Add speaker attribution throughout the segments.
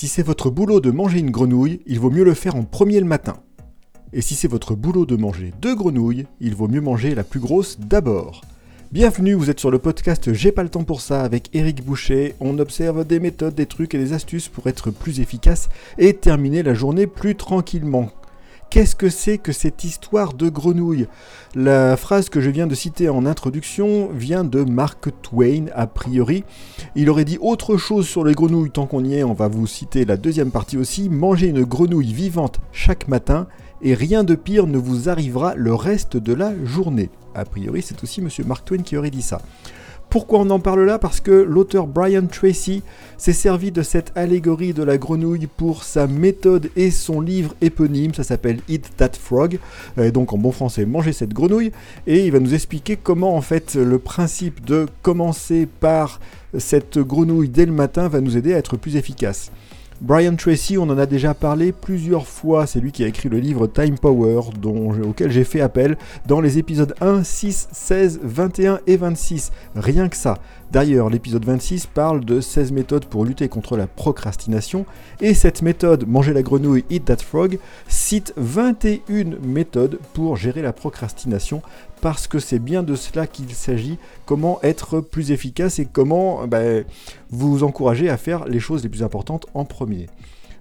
Speaker 1: Si c'est votre boulot de manger une grenouille, il vaut mieux le faire en premier le matin. Et si c'est votre boulot de manger deux grenouilles, il vaut mieux manger la plus grosse d'abord. Bienvenue, vous êtes sur le podcast J'ai pas le temps pour ça avec Eric Boucher. On observe des méthodes, des trucs et des astuces pour être plus efficace et terminer la journée plus tranquillement. Qu'est-ce que c'est que cette histoire de grenouille? La phrase que je viens de citer en introduction vient de Mark Twain, a priori. Il aurait dit autre chose sur les grenouilles, tant qu'on y est, on va vous citer la deuxième partie aussi. Mangez une grenouille vivante chaque matin et rien de pire ne vous arrivera le reste de la journée. A priori, c'est aussi Monsieur Mark Twain qui aurait dit ça. Pourquoi on en parle là? Parce que l'auteur Brian Tracy s'est servi de cette allégorie de la grenouille pour sa méthode et son livre éponyme, ça s'appelle Eat That Frog, et donc en bon français, manger cette grenouille, et il va nous expliquer comment en fait le principe de commencer par cette grenouille dès le matin va nous aider à être plus efficace. Brian Tracy, on en a déjà parlé plusieurs fois, c'est lui qui a écrit le livre Time Power, auquel j'ai fait appel dans les épisodes 1, 6, 16, 21 et 26. Rien que ça. D'ailleurs, l'épisode 26 parle de 16 méthodes pour lutter contre la procrastination, et cette méthode, manger la grenouille, eat that frog, cite 21 méthodes pour gérer la procrastination, parce que c'est bien de cela qu'il s'agit, comment être plus efficace et comment ben, vous encourager à faire les choses les plus importantes en premier.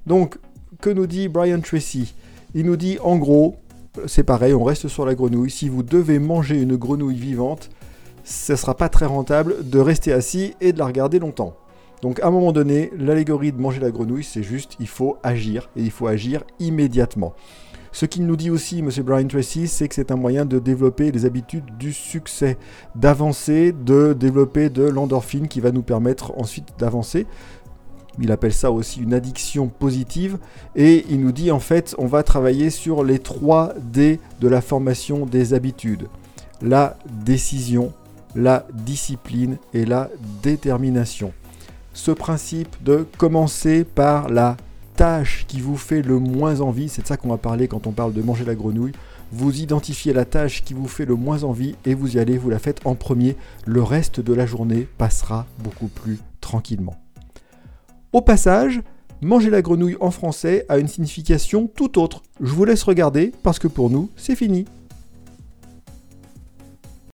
Speaker 1: Donc, que nous dit Brian Tracy? Il nous dit en gros, c'est pareil, on reste sur la grenouille, si vous devez manger une grenouille vivante, ce sera pas très rentable de rester assis et de la regarder longtemps. Donc à un moment donné, l'allégorie de manger la grenouille, c'est juste, il faut agir, et il faut agir immédiatement. Ce qu'il nous dit aussi, M. Brian Tracy, c'est que c'est un moyen de développer les habitudes du succès, d'avancer, de développer de l'endorphine qui va nous permettre ensuite d'avancer. Il appelle ça aussi une addiction positive. Et il nous dit en fait, on va travailler sur les 3 D de la formation des habitudes. La décision, la discipline et la détermination. Ce principe de commencer par la tâche qui vous fait le moins envie, c'est de ça qu'on va parler quand on parle de manger la grenouille. Vous identifiez la tâche qui vous fait le moins envie et vous y allez, vous la faites en premier. Le reste de la journée passera beaucoup plus tranquillement. Au passage, manger la grenouille en français a une signification tout autre. Je vous laisse regarder parce que pour nous, c'est fini.